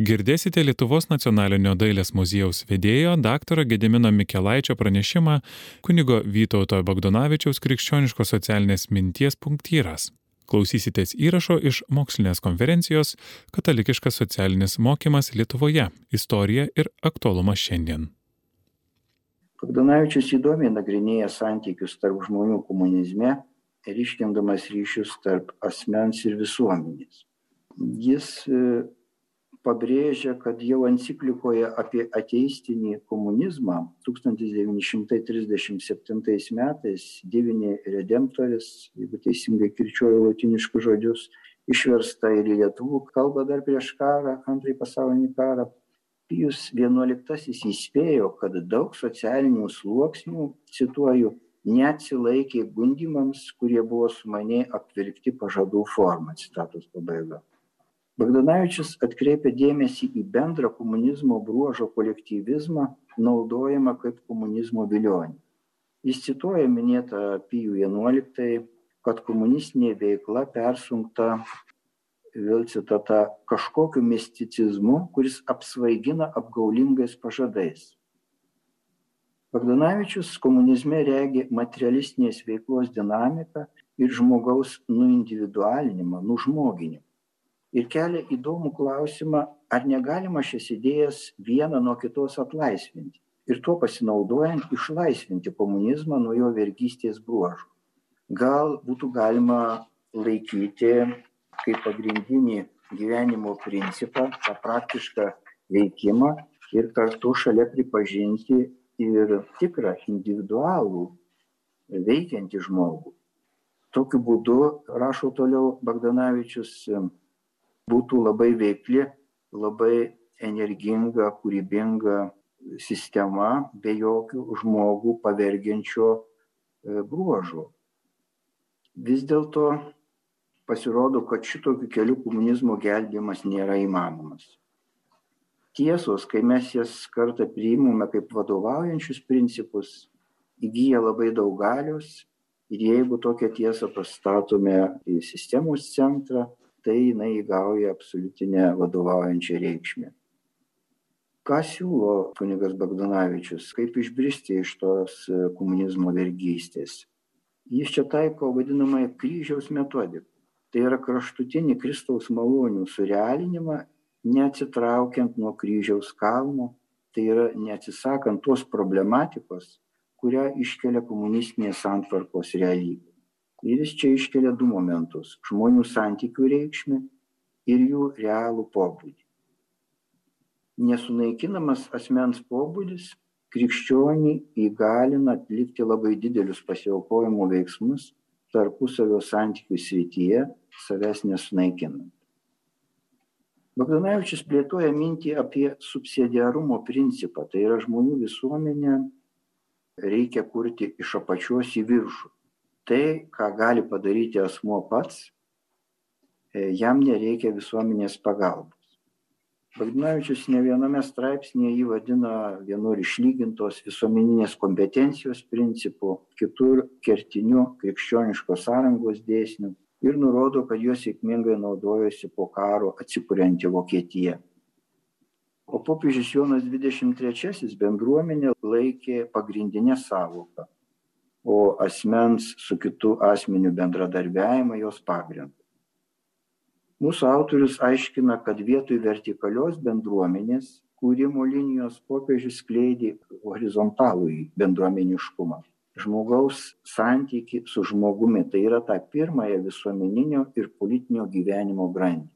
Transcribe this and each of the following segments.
Girdėsite Lietuvos nacionalinio dailės muziejaus vedėjo dr. Gedimino Mikelaičio pranešimą kunigo Vytauto Bagdonavičiaus krikščioniškos socialinės minties punktyras. Klausysitės įrašo iš mokslinės konferencijos Katalikiškas socialinis mokymas Lietuvoje - istorija ir aktualumas šiandien. Bagdonavičius įdomiai nagrinėja santykius tarp žmonių komunizme ir iškendamas ryšius tarp asmens ir visuomenės. Jis pabrėžia kad jau enciklikoje apie ateistinį komunizmą tūkstantis devyni šimtai trisdešimt septintais metais divini redemptoris jeigu teisingai kirčiuoju lotyniškus žodžius išversta ir į lietuvių kalbą dar prieš karą antrąjį pasaulinį karą. Pijus vienuoliktasis įspėjo kad daug socialinių sluoksnių cituoju neatsilaikė gundymams kurie buvo sumaniai apvilkti pažadų forma citatos pabaiga bagdonavičius atkreipia dėmesį į bendrą komunizmo bruožo kolektyvizmą naudojamą kaip komunizmo vilionė jis cituoja minėtą pijų vienuoliktąjį kad komunistinė veikla persunkta vėl citata kažkokiu misticizmu kuris apsvaigina apgaulingais pažadais. Bagdonavičius komunizme regi materialistinės veiklos dinamiką ir žmogaus nuindividualinimą nužmoginimą ir kelia įdomų klausimą ar negalima šias idėjas vieną nuo kitos atlaisvinti ir tuo pasinaudojant išlaisvinti komunizmą nuo jo vergystės bruožų gal būtų galima laikyti kaip pagrindinį gyvenimo principą tą praktišką veikimą ir kartu šalia pripažinti ir tikrą individualų veikiantį žmogų. Tokiu būdu, rašo toliau Bagdanavičius, būtų labai veikli, labai energinga, kūrybinga sistema be jokių žmogų pavergiančio e, bruožų. Vis dėlto pasirodo, kad šitokiu keliu komunizmo gelbėjimas nėra įmanomas. Tiesos, kai mes jas kartą priimame kaip vadovaujančius principus, įgyja labai daug galios ir jeigu tokią tiesą pastatome į sistemos centrą, tai jinai įgauja absoliutinę vadovaujančią reikšmę. Ką siūlo kunigas Bagdonavičius, kaip išbristi iš tos e, komunizmo vergystės? Jis čia taiko vadinamąją kryžiaus metodiką. Tai yra kraštutinį Kristaus malonių surealinimą, neatsitraukiant nuo kryžiaus kalno, tai yra neatsisakant tos problematikos, kurią iškelia komunistinės santvarkos realybė ir jis čia iškelia du momentus - žmonių santykių reikšmę ir jų realų pobūdį. Nesunaikinamas asmens pobūdis krikščionį įgalina atlikti labai didelius pasiaukojimo veiksmus tarpusavio santykių srityje, savęs nesunaikinant. Bagdonavičius plėtoja mintį apie subsidiarumo principą, tai yra žmonių visuomenę reikia kurti iš apačios į viršų tai ką gali padaryti asmuo pats e, jam nereikia visuomenės pagalbos. Bagdonavičius ne viename straipsnyje jį vadina vienur išlygintos visuomeninės kompetencijos principu kitur kertiniu krikščioniškos sąrangos dėsniu ir nurodo kad juo sėkmingai naudojosi po karo atsikurianti vokietija. O popiežius jonas trečiasis bendruomenę laikė pagrindine sąvoka o asmens su kitu asmeniu bendradarbiavimą jos pagrindu. Mūsų autorius aiškina, kad vietoj vertikalios bendruomenės kūrimo linijos popiežius skleidė horizontalų į bendruomeniškumą. Žmogaus santyki su žmogumi tai yra ta pirmąją visuomeninio ir politinio gyvenimo grandį.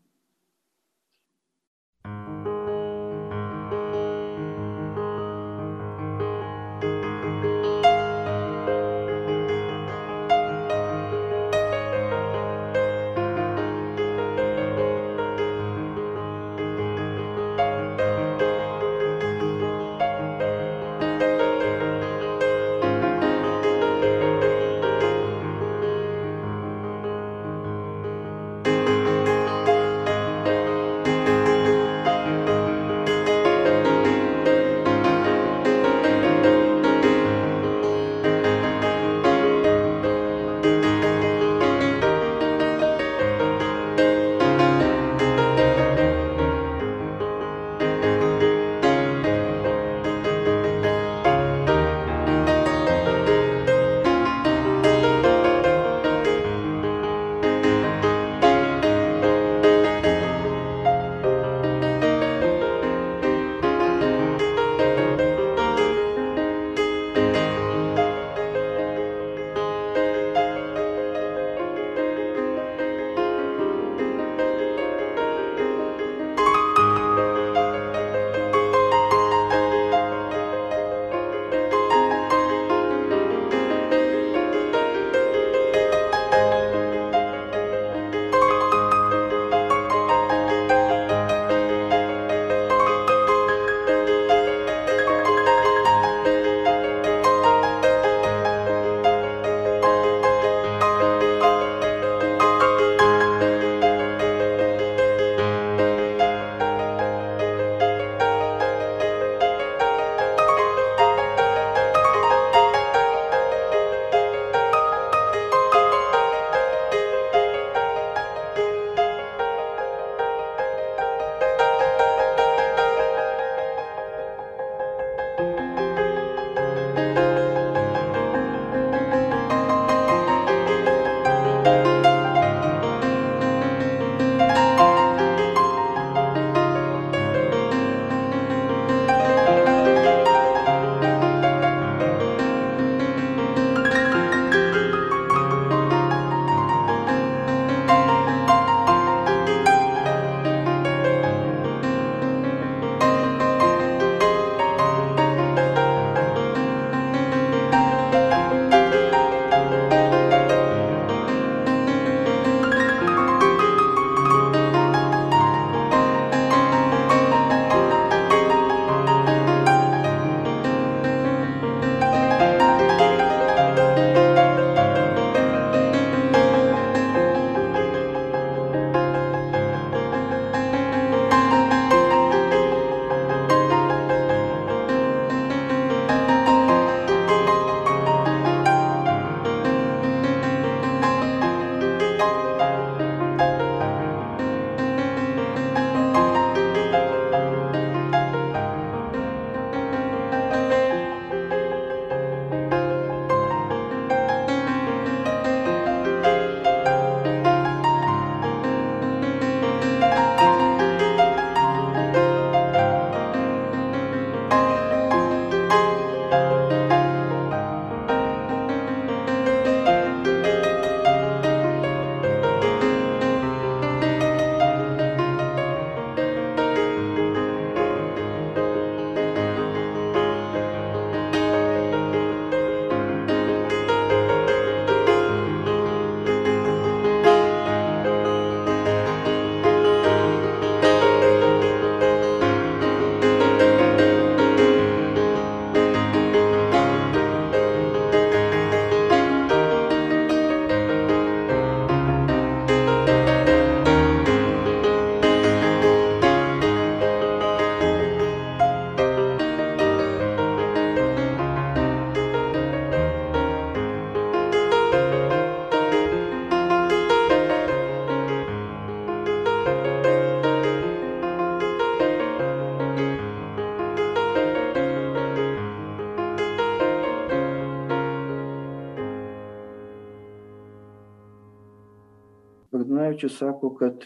Bagdonavičius sako, kad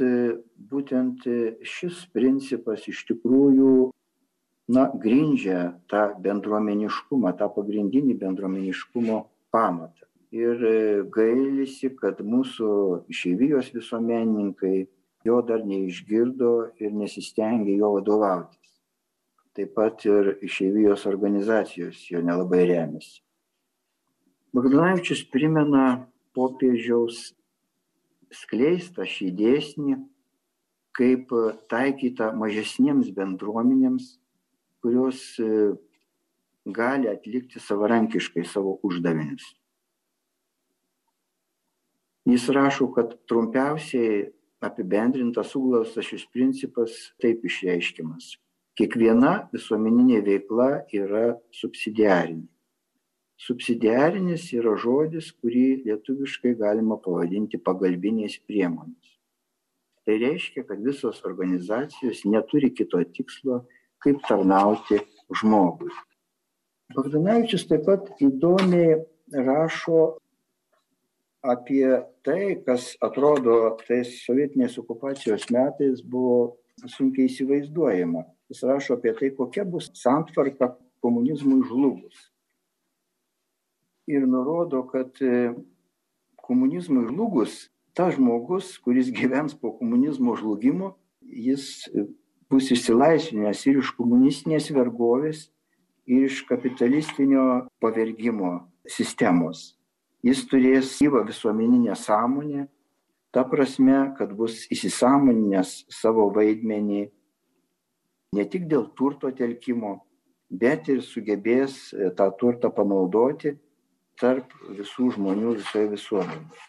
būtent šis principas iš tikrųjų na, grindžia tą bendruomeniškumą, tą pagrindinį bendruomeniškumo pamatą. Ir gailisi, kad mūsų išeivijos visuomenininkai jo dar neišgirdo ir nesistengė jo vadovautis. Taip pat ir išeivijos organizacijos jo nelabai remiasi. Bagdonavičius primena popiežiaus skleistą šį dėsnį, kaip taikyta mažesniems bendruomenėms, kurios e, gali atlikti savarankiškai savo uždavinius. Jis rašo, kad trumpiausiai apibendrintas suglaustas šis principas taip išreiškiamas. Kiekviena visuomeninė veikla yra subsidiarinė. Subsidiarinis yra žodis, kurį lietuviškai galima pavadinti pagalbiniais priemonės. Tai reiškia, kad visos organizacijos neturi kito tikslo, kaip tarnauti žmogui. Bagdonavičius taip pat įdomiai rašo apie tai, kas atrodo tais sovietinės okupacijos metais buvo sunkiai įsivaizduojama. Jis rašo apie tai, kokia bus santvarka komunizmui žlugus. Ir nurodo, kad e, komunizmui žlugus, tas žmogus, kuris gyvens po komunizmo žlugimo, jis e, bus išsilaisvinęs ir iš komunistinės vergovės, ir iš kapitalistinio pavergimo sistemos. Jis turės gyvą visuomeninę sąmonę, ta prasme, kad bus įsisamoninęs savo vaidmenį ne tik dėl turto telkimo, bet ir sugebės e, tą turtą panaudoti tarp visų žmonių visoje visuomenėje.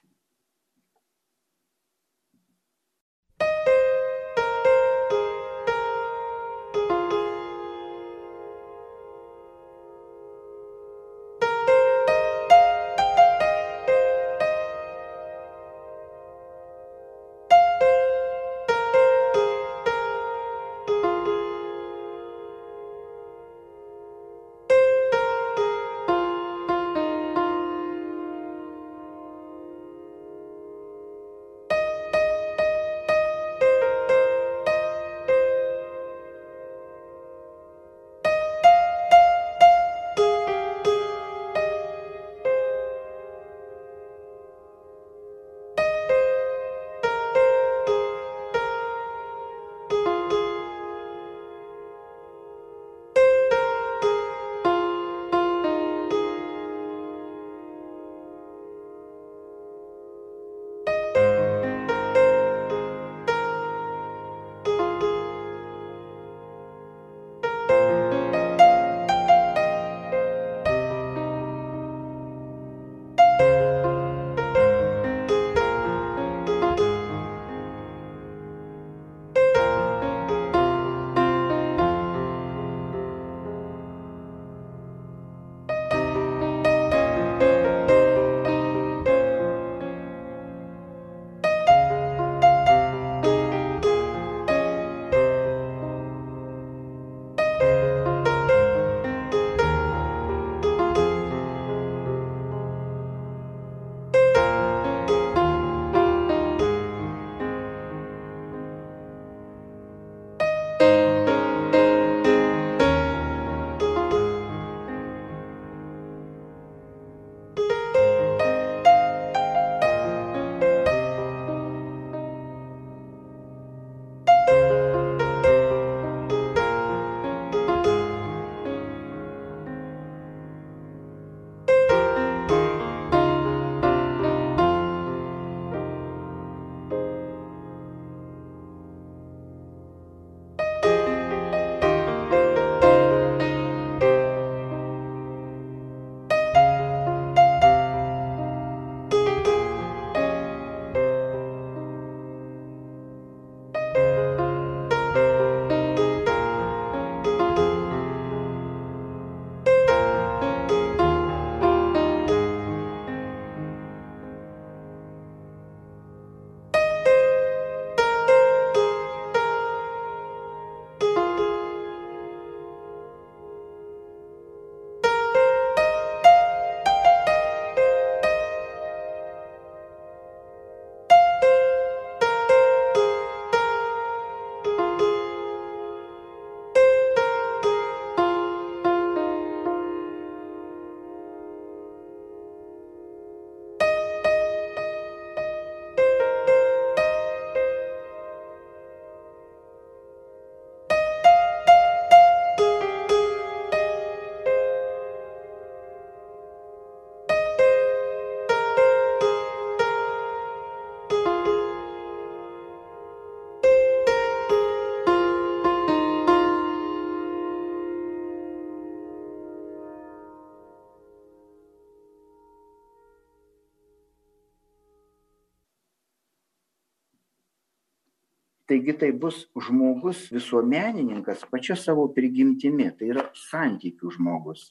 Taigi tai bus žmogus visuomenininkas pačia savo prigimtimi, tai yra santykių žmogus.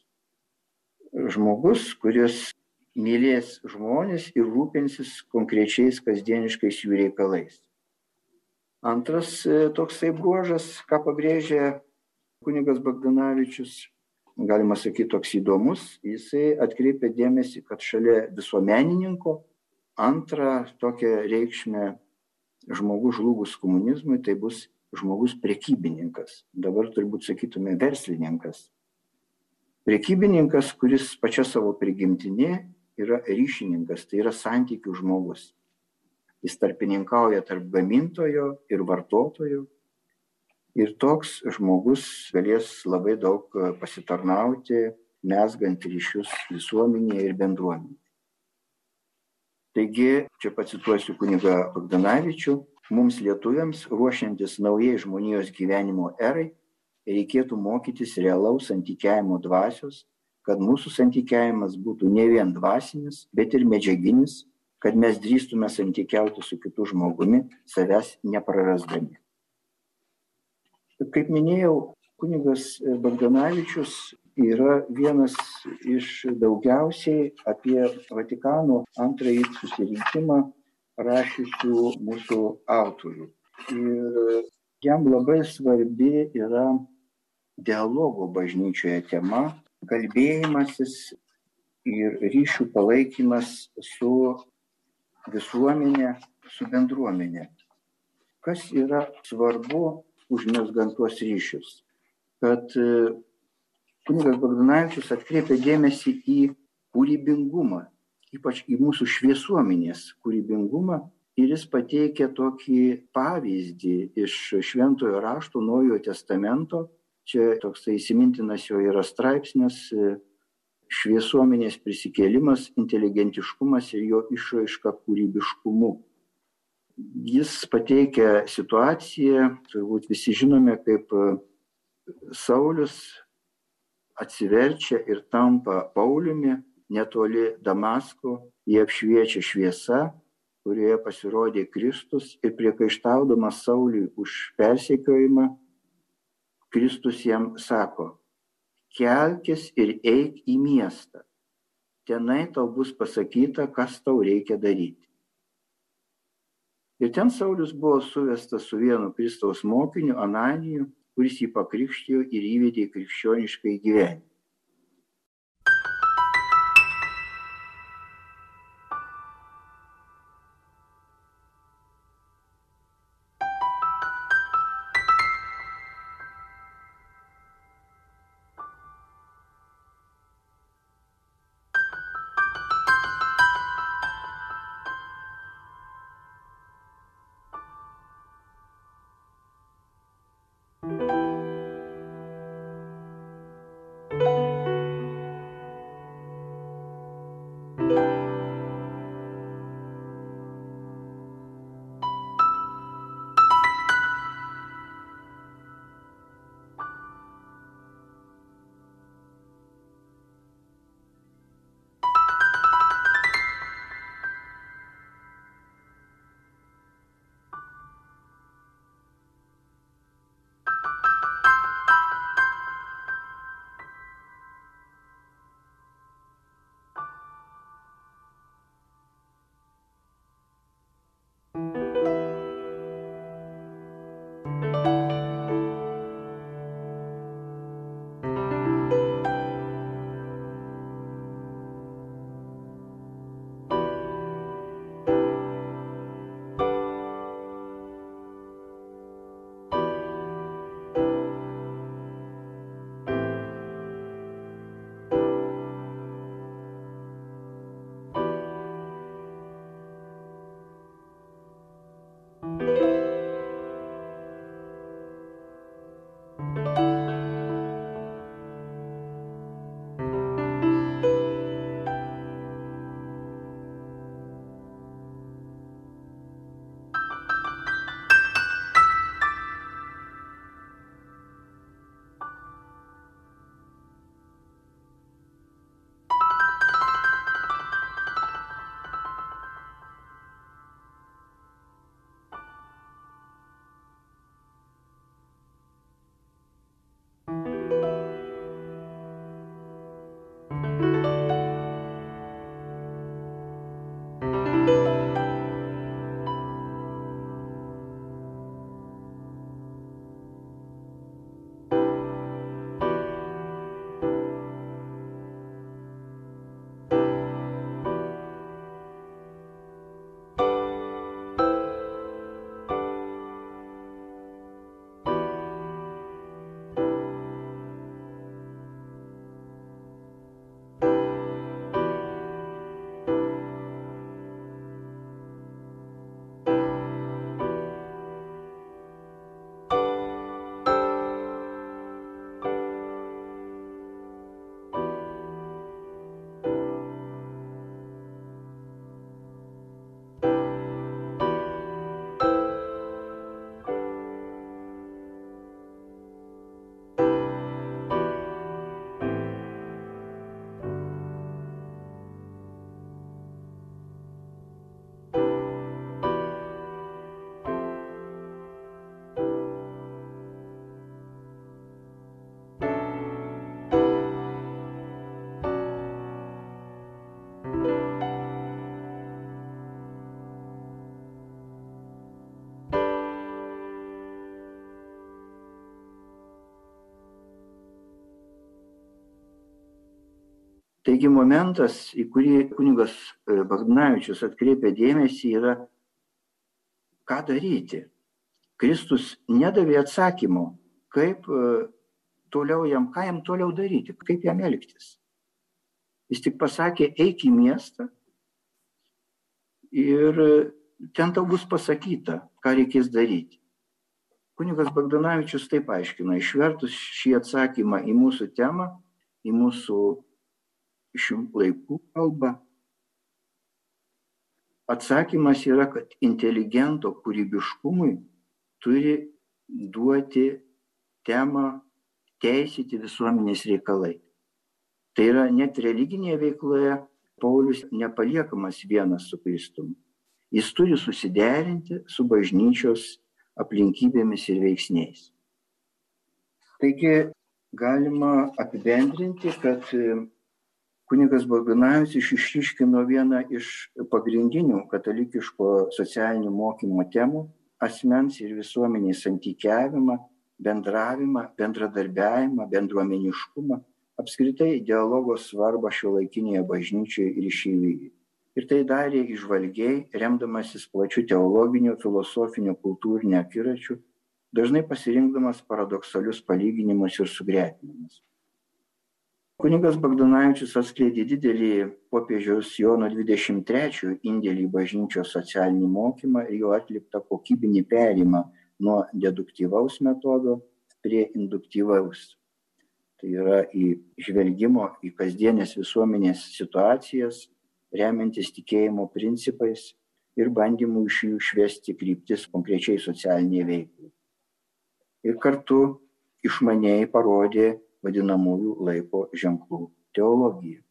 Žmogus, kuris mylės žmonės ir rūpinsis konkrečiais kasdieniškais jų reikalais. Antras e, toksai bruožas, ką pabrėžia kunigas Bagdanavičius, galima sakyti, toks įdomus, jisai atkreipia dėmesį, kad šalia visuomenininko antrą tokią reikšmę žmogus žlugus komunizmui, tai bus žmogus prekybininkas. Dabar turbūt sakytume verslininkas. Prekybininkas, kuris pačia savo prigimtinė yra ryšininkas, tai yra santykių žmogus. Jis tarpininkauja tarp gamintojo ir vartotojo. Ir toks žmogus galės labai daug pasitarnauti, mesgant ryšius visuomenėje ir bendruomenėje. Taigi, čia pacituosiu kunigą Bagdanavičių, mums lietuviams ruošiantis naujai žmonijos gyvenimo erai, reikėtų mokytis realaus santykiavimo dvasios, kad mūsų santykiavimas būtų ne vien dvasinis, bet ir medžiaginis, kad mes drįstume santykiauti su kitu žmogumi, savęs neprarasdami. Kaip minėjau, kunigas Bagdanavičius yra vienas iš daugiausiai apie Vatikano antrąjį susirinkimą rašysių mūsų autorių. Ir jam labai svarbi yra dialogo bažnyčioje tema, kalbėjimasis ir ryšių palaikymas su visuomenė, su bendruomenė. Kas yra svarbu užmesgant tuos ryšius? Kad kunigas Bagdanavičius atkreipia dėmesį į kūrybingumą, ypač į mūsų šviesuomenės kūrybingumą ir jis pateikia tokį pavyzdį iš Šventojo rašto Naujojo testamento. Čia toksai įsimintinas jo yra straipsnis šviesuomenės prisikėlimas, inteligentiškumas ir jo išraiška kūrybiškumu. Jis pateikia situaciją, turbūt visi žinome, kaip Saulis atsiverčia ir tampa Pauliumi netoli Damasko, jie apšviečia šviesa, kurioje pasirodė Kristus ir priekaištaudamas Sauliui už persekiojimą, Kristus jam sako, kelkis ir eik į miestą. Tenai tau bus pasakyta, kas tau reikia daryti. Ir ten Saulis buvo suvestas su vienu Kristaus mokiniu, Ananiju, kuris jį pakrikštijo ir įvedė į krikščionišką gyvenimą. Taigi momentas, į kurį kunigas e, Bagdanavičius atkreipia dėmesį, yra ką daryti. Kristus nedavė atsakymo, kaip e, toliau jam, ką jam toliau daryti, kaip jam elgtis. Jis tik pasakė, eik į miestą ir ten tau bus pasakyta, ką reikės daryti. Kunigas Bagdanavičius taip aiškina, išvertus šį atsakymą į mūsų temą, į mūsų šių laikų kalbą, atsakymas yra, kad inteligento kūrybiškumui turi duoti temą teisyti visuomenės reikalai. Tai yra net religinėje veikloje Paulius nepaliekamas vienas su Kristumi. Jis turi susiderinti su bažnyčios aplinkybėmis ir veiksniais. Taigi galima apibendrinti, kad kunigas Bagdanavičius išryškino vieną iš pagrindinių katalikiško socialinių mokymo temų - asmens ir visuomeniai santykiavimą, bendravimą, bendradarbiavimą, bendruomeniškumą, apskritai dialogo svarbą šio laikinėje bažnyčioje ir išeivyje ir tai darė įžvalgiai, remdamasis plačiu teologiniu, filosofiniu, kultūriniu akiračiu, dažnai pasirinkdamas paradoksalius palyginimus ir sugretinimus. Kuningas Bagdonavičius atskleidė didelį popiežiaus Jono 23 indėlį į bažnyčios socialinį mokymą ir jo atliktą kokybinį perimą nuo deduktyvaus metodo prie induktyvaus. Tai yra į žvelgimo į kasdienės visuomenės situacijas, remiantis tikėjimo principais ir bandymų iš jų išvesti kryptis konkrečiai socialiniai veiklai. Ir kartu išmaniai parodė vadinamųjų laiko ženklų teologiją.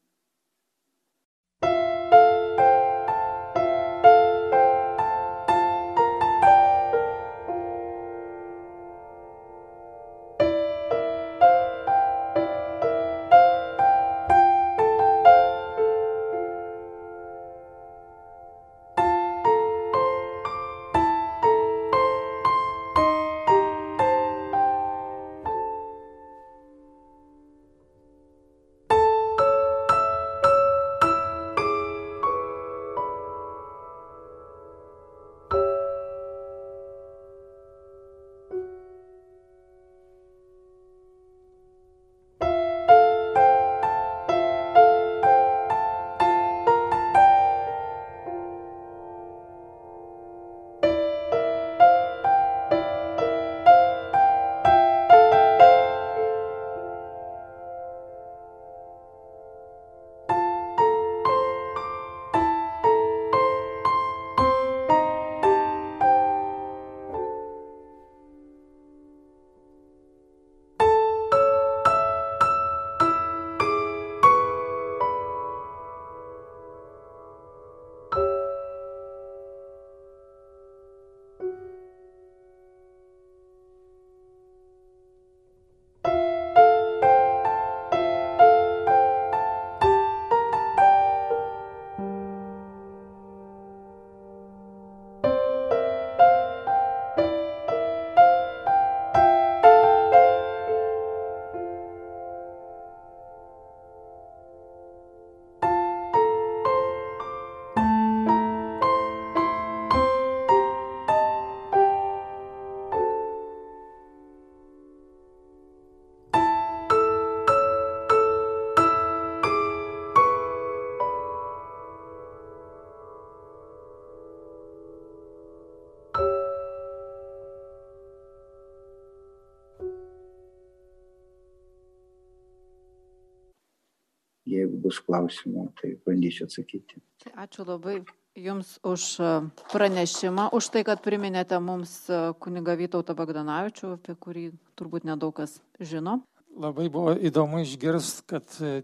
Bus klausimų, tai bandysiu atsakyti. Tai ačiū labai Jums už e, pranešimą, už tai, kad priminėte mums e, kuniga Vytautą Bagdanavičių, apie kurį turbūt nedaug kas žino. Labai buvo įdomu išgirsti, kad e,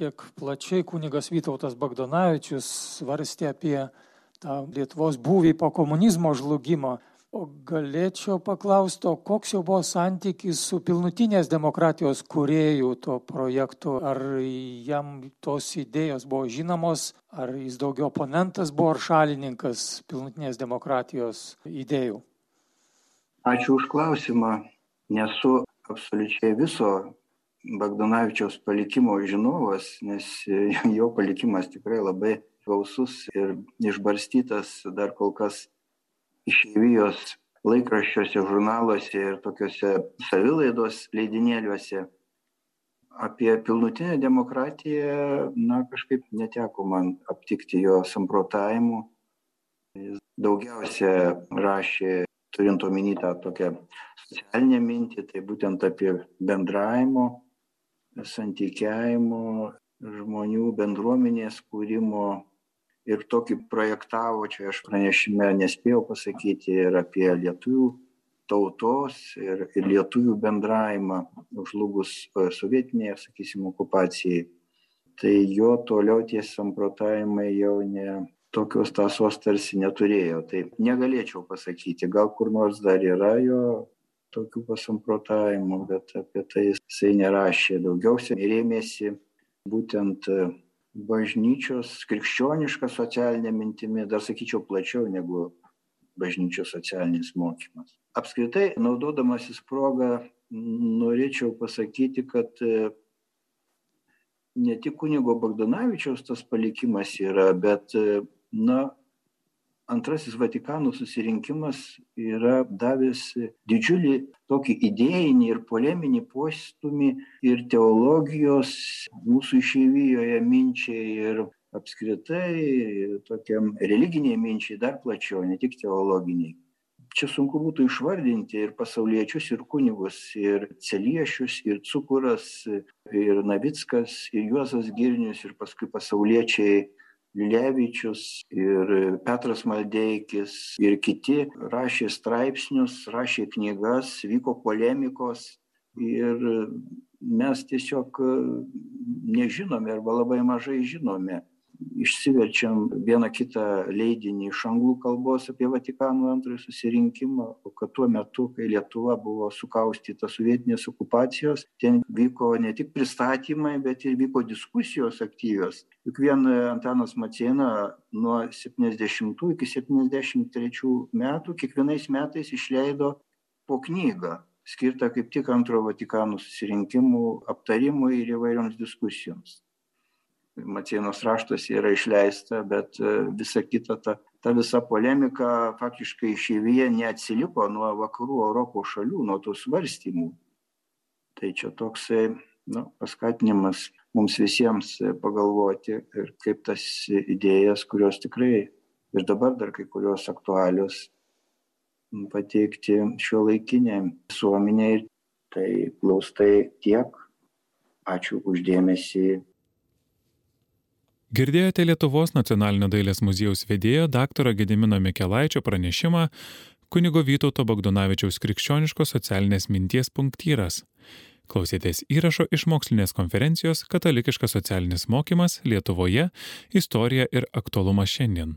tiek plačiai kunigas Vytautas Bagdanavičius svarstė apie tą Lietuvos būvį po komunizmo žlugimo. O galėčiau paklausti, koks jau buvo santykis su pilnutinės demokratijos kuriejų to projektu? Ar jam tos idėjos buvo žinomos, ar jis daugiau oponentas buvo, ar šalininkas pilnutinės demokratijos idėjų? Ačiū už klausimą. Nesu absoliučiai viso Bagdonavičiaus palikimo žinovas, nes jo palikimas tikrai labai gausus ir išbarstytas dar kol kas išėjvijos laikraščiuose, žurnaluose ir tokiuose savilaidos leidinėliuose. Apie pilnutinę demokratiją, na, kažkaip neteko man aptikti jo samprotavimų. Jis daugiausia rašė, turint omeny tą tokią socialinę mintį, tai būtent apie bendravimo, santykiavimo, žmonių bendruomenės kūrimo ir tokį projektavo, čia aš pranešime nespėjau pasakyti, ir apie lietuvių tautos ir, ir lietuvių bendravimą žlugus e, sovietinėje, sakysim, okupacijai. Tai jo toliau tie samprotavimai jau ne tokios tasos tarsi neturėjo. Tai negalėčiau pasakyti, gal kur nors dar yra jo tokių pasamprotavimų, bet apie tai jisai nerašė. Daugiausiai rėmėsi būtent bažnyčios krikščioniška socialinė mintimi, dar sakyčiau plačiau negu bažnyčios socialinis mokymas. Apskritai, naudodamasis progą, norėčiau pasakyti, kad e, ne tik kunigo Bagdonavičiaus tas palikimas yra, bet, e, na, antrasis Vatikano susirinkimas yra davęs didžiulį tokį idėjinį ir poleminį postumį ir teologijos mūsų išeivijoje minčiai ir apskritai tokiam religiniai minčiai dar plačiau, ne tik teologiniai. Čia sunku būtų išvardinti ir pasauliečius, ir kunigus, ir celiešius, ir cukuras, ir navickas, ir juozas girnius, ir paskui pasauliečiai Lilevičius ir Petras Maldeikis ir kiti rašė straipsnius, rašė knygas, vyko polemikos ir mes tiesiog nežinome arba labai mažai žinome išsiverčiam vieną kitą leidinį iš anglų kalbos apie Vatikano antrojo susirinkimą, o kad tuo metu, kai Lietuva buvo sukaustyta sovietinės okupacijos, ten vyko ne tik pristatymai, bet ir vyko diskusijos aktyvios. Juk vien Antanas Maciena nuo 70 iki 73 metų kiekvienais metais išleido po knygą skirtą kaip tik antrojo Vatikano susirinkimų aptarimui ir įvairioms diskusijoms. Macienos raštuose yra išleista, bet e, visa kita, ta, ta visa polemika faktiškai išėvyje neatsiliko nuo vakarų Europos šalių, nuo tų svarstymų. Tai čia toksai nu, paskatinimas mums visiems pagalvoti ir kaip tas idėjas, kurios tikrai ir dabar dar kai kurios aktualios, pateikti šio laikinė visuomenė. Tai glaustai tiek. Ačiū uždėmesį Girdėjote Lietuvos nacionalinio dailės muziejaus vedėjo dr. Gedimino Mikelaičio pranešimą kunigo Vytauto Bagdonavičiaus krikščioniškos socialinės minties punktyras. Klausėtės įrašo iš mokslinės konferencijos Katalikiškas socialinis mokymas Lietuvoje - istorija ir aktualumas šiandien.